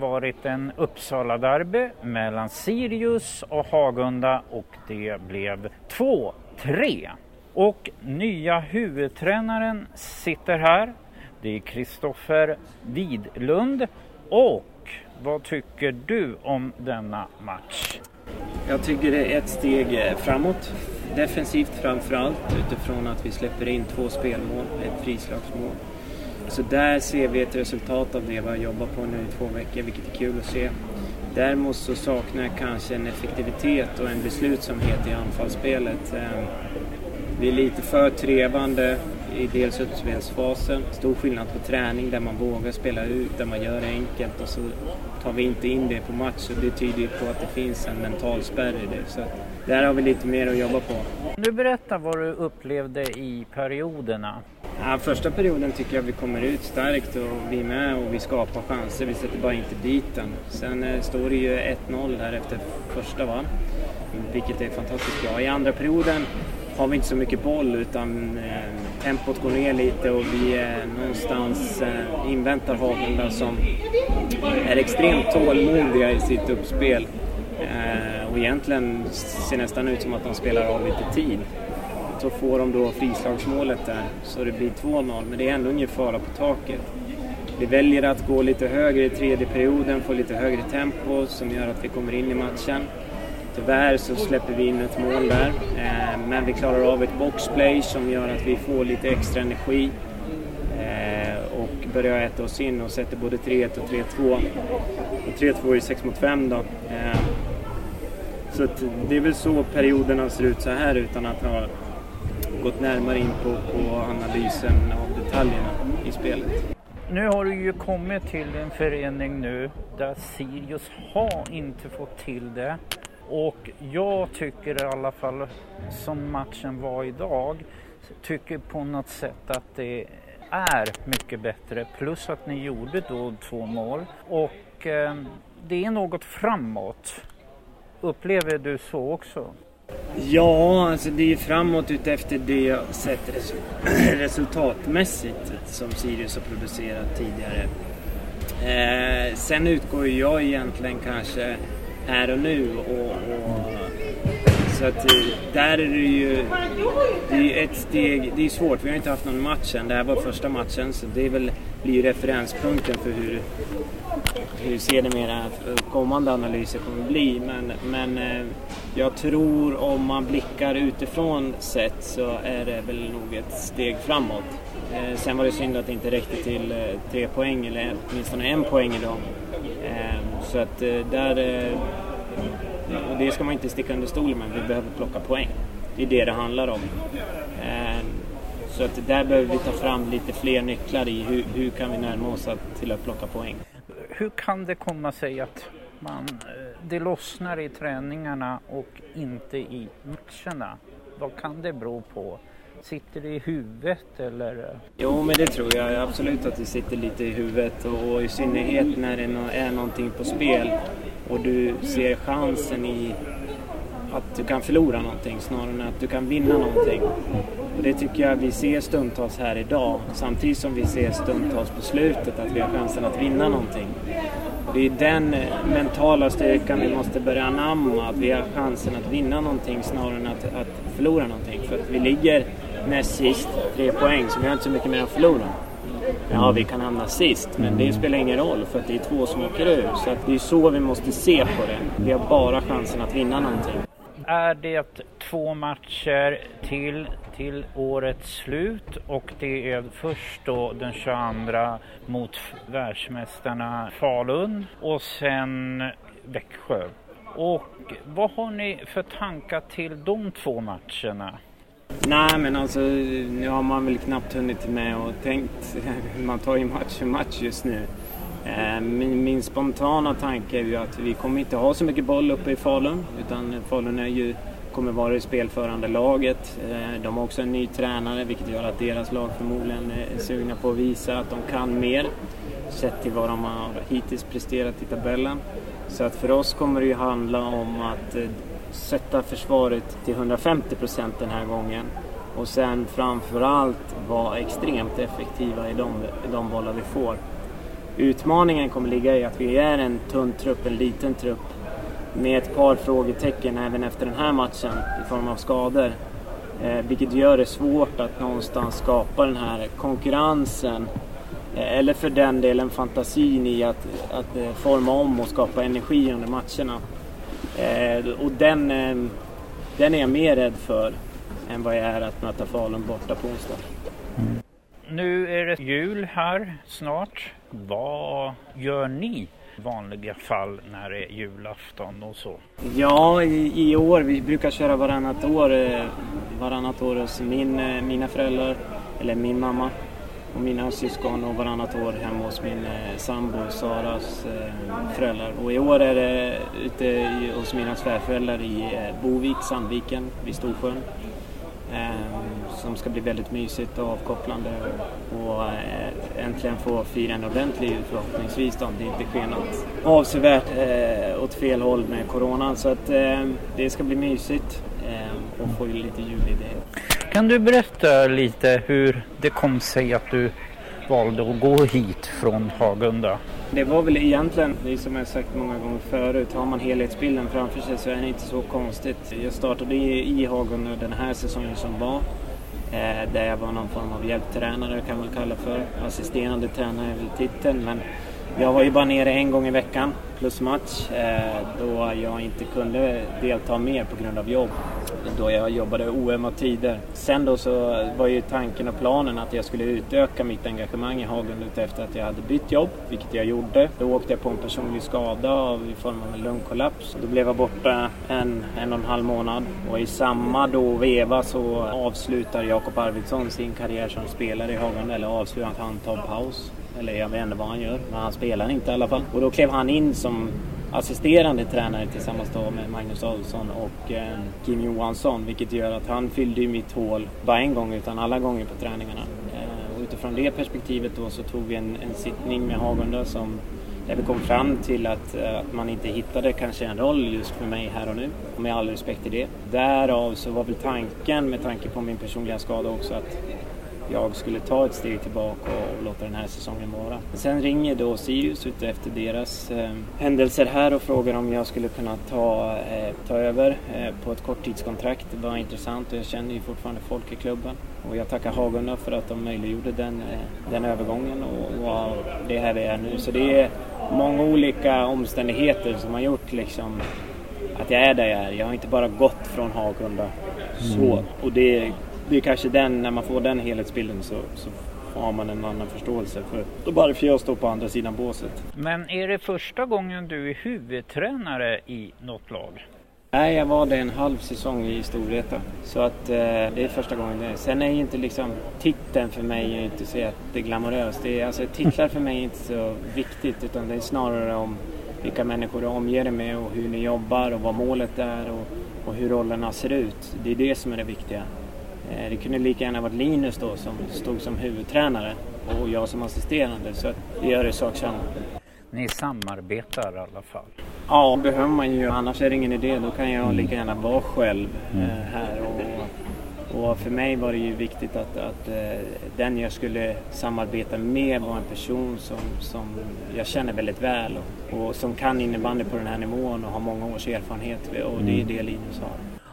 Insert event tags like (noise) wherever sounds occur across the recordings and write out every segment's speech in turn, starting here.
Varit en Uppsala-derby mellan Sirius och Hagunda och det blev 2-3. Och nya huvudtränaren sitter här. Det är Kristoffer Widlund. Och vad tycker du om denna match? Jag tycker det är ett steg eh, framåt. Defensivt framförallt utifrån att vi släpper in två spelmål, ett frislagsmål. Så där ser vi ett resultat av det vi har jobbat på nu i två veckor, vilket är kul att se. Däremot så saknar jag kanske en effektivitet och en beslutsamhet i anfallsspelet. Ehm, vi är lite för trevande i dels uppspelsfasen. Stor skillnad på träning där man vågar spela ut, där man gör det enkelt och så tar vi inte in det på match. Och det tyder ju på att det finns en mental spärr i det. Så där har vi lite mer att jobba på. Du berätta vad du upplevde i perioderna. Ja, första perioden tycker jag vi kommer ut starkt och vi är med och vi skapar chanser. Vi sätter bara inte dit den. Sen eh, står det ju 1-0 här efter första va? Vilket är fantastiskt bra. I andra perioden har vi inte så mycket boll utan eh, tempot går ner lite och vi eh, någonstans eh, inväntar Hagunda som är extremt tålmodiga i sitt uppspel. Eh, och egentligen ser nästan ut som att de spelar av lite tid. Så får de då frislagsmålet där så det blir 2-0 men det är ändå ingen fara på taket. Vi väljer att gå lite högre i tredje perioden, få lite högre tempo som gör att vi kommer in i matchen. Tyvärr så släpper vi in ett mål där, eh, men vi klarar av ett boxplay som gör att vi får lite extra energi eh, och börjar äta oss in och sätter både 3-1 och 3-2. Och 3-2 är 6 mot 5 då. Eh, så det är väl så perioderna ser ut så här utan att ha gått närmare in på, på analysen av detaljerna i spelet. Nu har du ju kommit till en förening nu där Sirius har inte fått till det. Och jag tycker i alla fall som matchen var idag, tycker på något sätt att det är mycket bättre. Plus att ni gjorde då två mål. Och eh, det är något framåt. Upplever du så också? Ja, alltså det är ju framåt utefter det jag sett (clears throat) resultatmässigt som Sirius har producerat tidigare. Eh, sen utgår ju jag egentligen kanske här och nu och, och så att eh, där är det ju det är ju ett steg, det är svårt, vi har inte haft någon match än. Det här var första matchen så det är väl, blir ju referenspunkten för hur, hur sedermera kommande analyser kommer bli. Men, men eh, jag tror om man blickar utifrån sett så är det väl nog ett steg framåt. Eh, sen var det synd att det inte räckte till tre poäng eller åtminstone en poäng idag. Så att där och det ska man inte sticka under stolen med, vi behöver plocka poäng. Det är det det handlar om. Eh, Så att där behöver vi ta fram lite fler nycklar i hur, hur kan vi närma oss att, till att plocka poäng. Hur kan det komma sig att man, eh, det lossnar i träningarna och inte i matcherna? Vad kan det bero på? Sitter det i huvudet eller? Jo, men det tror jag absolut att det sitter lite i huvudet och, och i synnerhet när det är någonting på spel och du ser chansen i att du kan förlora någonting snarare än att du kan vinna någonting. Och det tycker jag vi ser stundtals här idag samtidigt som vi ser stundtals på slutet att vi har chansen att vinna någonting. Och det är den eh, mentala styrkan vi måste börja anamma, att vi har chansen att vinna någonting snarare än att, att förlora någonting. För att vi ligger näst sist, tre poäng, så vi har inte så mycket mer att förlora. Ja, vi kan hamna sist, men det spelar ingen roll för att det är två som åker ur. Så att det är så vi måste se på det. Vi har bara chansen att vinna någonting. Är det två matcher till till årets slut och det är först då den 22 mot världsmästarna Falun och sen Växjö. Och vad har ni för tankar till de två matcherna? Nej, men alltså nu har man väl knappt hunnit med och tänkt. (laughs) Man tar ju match för match just nu. Eh, min, min, spontana tanke är ju att vi kommer inte ha så mycket boll uppe i Falun utan Falun är ju, kommer vara det spelförande laget. Eh, de har också en ny tränare vilket gör att deras lag förmodligen är sugna på att visa att de kan mer sett till vad de har hittills presterat i tabellen. Så att för oss kommer det ju handla om att eh, sätta försvaret till 150 procent den här gången och sen framförallt vara extremt effektiva i de, i de bollar vi får. Utmaningen kommer ligga i att vi är en tunn trupp, en liten trupp med ett par frågetecken även efter den här matchen i form av skador. Eh, vilket gör det svårt att någonstans skapa den här konkurrensen eh, eller för den delen fantasin i att, att eh, forma om och skapa energi under matcherna. Eh, och den, eh, den är jag mer rädd för än vad jag är att möta Falun borta på onsdag. Mm. Nu är det jul här snart. Vad gör ni i vanliga fall när det är julafton och så? Ja, i, i år, vi brukar köra varannat år, eh, varannat år hos min, mina föräldrar, eller min mamma och mina syskon och varannat år hemma hos min eh, sambo Saras eh, föräldrar. Och i år är det ute i, hos mina svärföräldrar i eh, Bovik, Sandviken vid Storsjön. Eh, som ska bli väldigt mysigt och avkopplande och eh, äntligen få fira en ordentlig jul förhoppningsvis då, om det inte sker något avsevärt eh, åt fel håll med coronan. Så att eh, det ska bli mysigt eh, och få lite jul i det. Kan du berätta lite hur det kom sig att du valde att gå hit från Hagunda? Det var väl egentligen, det är som jag sagt många gånger förut, har man helhetsbilden framför sig så är det inte så konstigt. Jag startade i Hagunda den här säsongen som var. Eh, där jag var någon form av hjälptränare kan man kalla för. Assisterande tränare är väl titeln men jag var ju bara nere en gång i veckan plus match eh, då jag inte kunde delta mer på grund av jobb. Då jag jobbade oömma tider. Sen då så var ju tanken och planen att jag skulle utöka mitt engagemang i Haglund efter att jag hade bytt jobb, vilket jag gjorde. Då åkte jag på en personlig skada i form av en lungkollaps. Då blev jag borta en, en och en halv månad och i samma då veva så avslutar Jakob Arvidsson sin karriär som spelare i Haglund, eller avslutar att han tar paus. Eller jag vet inte vad han gör, men han spelar inte i alla fall. Och då klev han in som assisterande tränare tillsammans då med Magnus Adolfsson och eh, Kim Johansson. Vilket gör att han fyllde ju mitt hål, bara en gång utan alla gånger på träningarna. Eh, och utifrån det perspektivet då så tog vi en, en sittning med Hagunda som där vi kom fram till att, eh, att man inte hittade kanske en roll just för mig här och nu. Och med all respekt till det. Därav så var väl tanken, med tanke på min personliga skada också, att jag skulle ta ett steg tillbaka och låta den här säsongen vara. Sen ringer då Sirius ute efter deras eh, händelser här och frågar om jag skulle kunna ta, eh, ta över eh, på ett korttidskontrakt. Det var intressant och jag känner ju fortfarande folk i klubben. Och jag tackar Hagunda för att de möjliggjorde den, eh, den övergången och, och det är här vi är nu. Så det är många olika omständigheter som har gjort liksom att jag är där jag är. Jag har inte bara gått från Hagunda. Så, mm. och det det är kanske den, när man får den helhetsbilden så, så har man en annan förståelse för då varför jag står på andra sidan båset. Men är det första gången du är huvudtränare i något lag? Nej, jag var det en halv säsong i Storvreta. Så att eh, det är första gången det. Sen är inte liksom titeln för mig inte så jätteglamorös. Det är, alltså, titlar för mig är inte så viktigt utan det är snarare om vilka människor du omger dig med och hur ni jobbar och vad målet är och, och hur rollerna ser ut. Det är det som är det viktiga. Eh, det kunde lika gärna varit Linus då som stod som huvudtränare och jag som assisterande så det gör det sak samma. Ni samarbetar i alla fall? Ja, det behöver man ju. Annars är det ingen idé. Då kan jag mm. lika gärna vara själv mm. eh, här. Och, och, för mig var det ju viktigt att, att eh, den jag skulle samarbeta med var en person som, som jag känner väldigt väl och, och som kan innebandy på den här nivån och har många års erfarenhet. Och det är mm. det Linus har.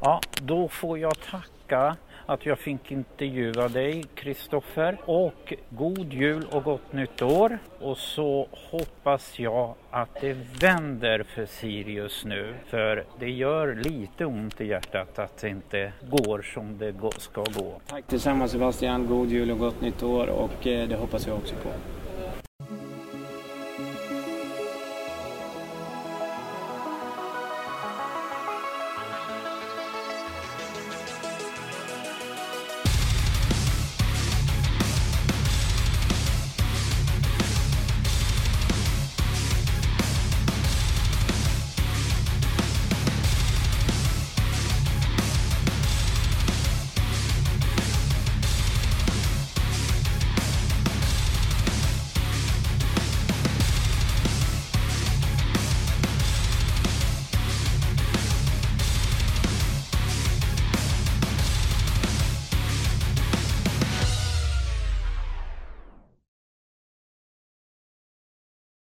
Ja, då får jag tacka att jag fick intervjua dig Kristoffer och god jul och gott nytt år och så hoppas jag att det vänder för Sirius nu för det gör lite ont i hjärtat att det inte går som det ska gå. Tack tillsammans Sebastian, god jul och gott nytt år och eh, det hoppas jag också på.